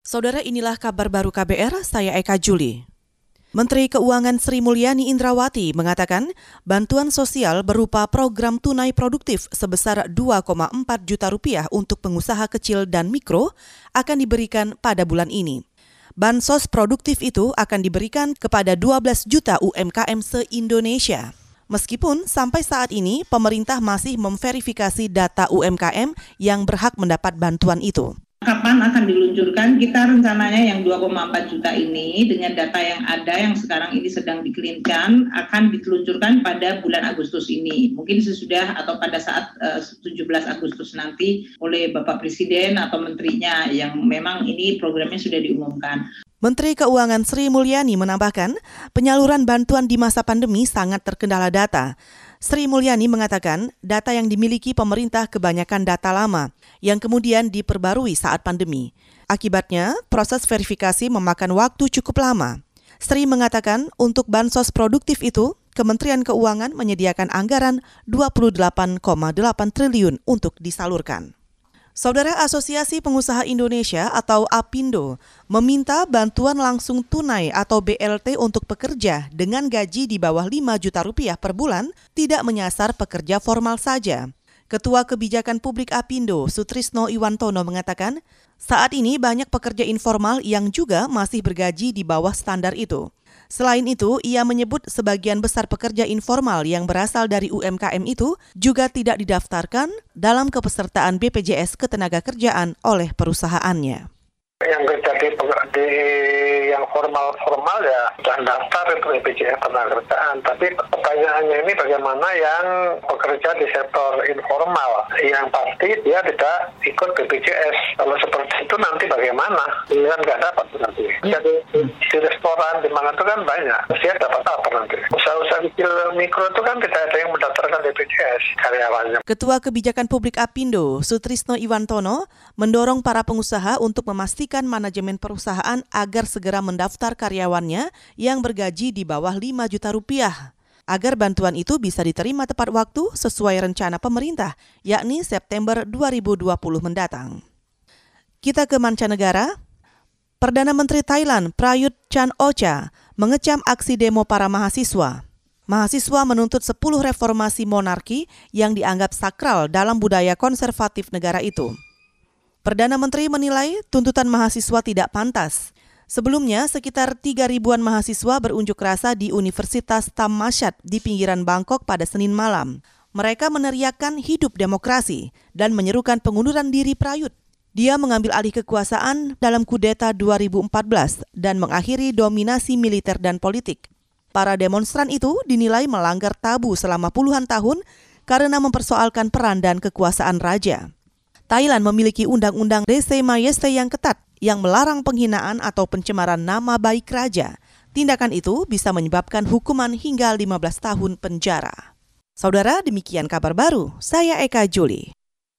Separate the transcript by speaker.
Speaker 1: Saudara inilah kabar baru KBR, saya Eka Juli. Menteri Keuangan Sri Mulyani Indrawati mengatakan bantuan sosial berupa program tunai produktif sebesar 2,4 juta rupiah untuk pengusaha kecil dan mikro akan diberikan pada bulan ini. Bansos produktif itu akan diberikan kepada 12 juta UMKM se-Indonesia. Meskipun sampai saat ini pemerintah masih memverifikasi data UMKM yang berhak mendapat bantuan itu
Speaker 2: kapan akan diluncurkan kita rencananya yang 2,4 juta ini dengan data yang ada yang sekarang ini sedang dikelirkan akan diluncurkan pada bulan Agustus ini mungkin sesudah atau pada saat uh, eh, 17 Agustus nanti oleh Bapak Presiden atau menterinya yang memang ini programnya sudah diumumkan.
Speaker 1: Menteri Keuangan Sri Mulyani menambahkan, penyaluran bantuan di masa pandemi sangat terkendala data. Sri Mulyani mengatakan data yang dimiliki pemerintah kebanyakan data lama yang kemudian diperbarui saat pandemi. Akibatnya, proses verifikasi memakan waktu cukup lama. Sri mengatakan untuk bansos produktif itu, Kementerian Keuangan menyediakan anggaran 28,8 triliun untuk disalurkan. Saudara Asosiasi Pengusaha Indonesia atau APindo meminta bantuan langsung tunai atau BLT untuk pekerja dengan gaji di bawah 5 juta rupiah per bulan tidak menyasar pekerja formal saja. Ketua Kebijakan Publik APindo, Sutrisno Iwantono mengatakan, saat ini banyak pekerja informal yang juga masih bergaji di bawah standar itu. Selain itu, ia menyebut sebagian besar pekerja informal yang berasal dari UMKM itu juga tidak didaftarkan dalam kepesertaan BPJS Ketenagakerjaan oleh perusahaannya.
Speaker 3: Yang kerja di, yang formal-formal ya sudah daftar itu BPJS Ketenagakerjaan. Tapi pertanyaannya ini bagaimana yang bekerja di sektor informal yang pasti dia tidak ikut BPJS. Kalau seperti itu nanti bagaimana? Ini kan nggak dapat nanti. Jadi di restoran di mana itu kan banyak. Dia dapat apa nanti? Usaha-usaha kecil mikro itu kan tidak ada yang mendaftarkan BPJS karyawannya.
Speaker 1: Ketua Kebijakan Publik Apindo, Sutrisno Iwantono, mendorong para pengusaha untuk memastikan manajemen perusahaan agar segera mendaftar karyawannya yang bergaji di bawah 5 juta rupiah agar bantuan itu bisa diterima tepat waktu sesuai rencana pemerintah, yakni September 2020 mendatang. Kita ke mancanegara. Perdana Menteri Thailand Prayut Chan Ocha mengecam aksi demo para mahasiswa. Mahasiswa menuntut 10 reformasi monarki yang dianggap sakral dalam budaya konservatif negara itu. Perdana Menteri menilai tuntutan mahasiswa tidak pantas. Sebelumnya, sekitar 3 ribuan mahasiswa berunjuk rasa di Universitas Thammasat di pinggiran Bangkok pada Senin malam. Mereka meneriakkan hidup demokrasi dan menyerukan pengunduran diri Prayut. Dia mengambil alih kekuasaan dalam kudeta 2014 dan mengakhiri dominasi militer dan politik. Para demonstran itu dinilai melanggar tabu selama puluhan tahun karena mempersoalkan peran dan kekuasaan raja. Thailand memiliki undang-undang Dese Majeste yang ketat yang melarang penghinaan atau pencemaran nama baik raja. Tindakan itu bisa menyebabkan hukuman hingga 15 tahun penjara. Saudara, demikian kabar baru. Saya Eka Juli.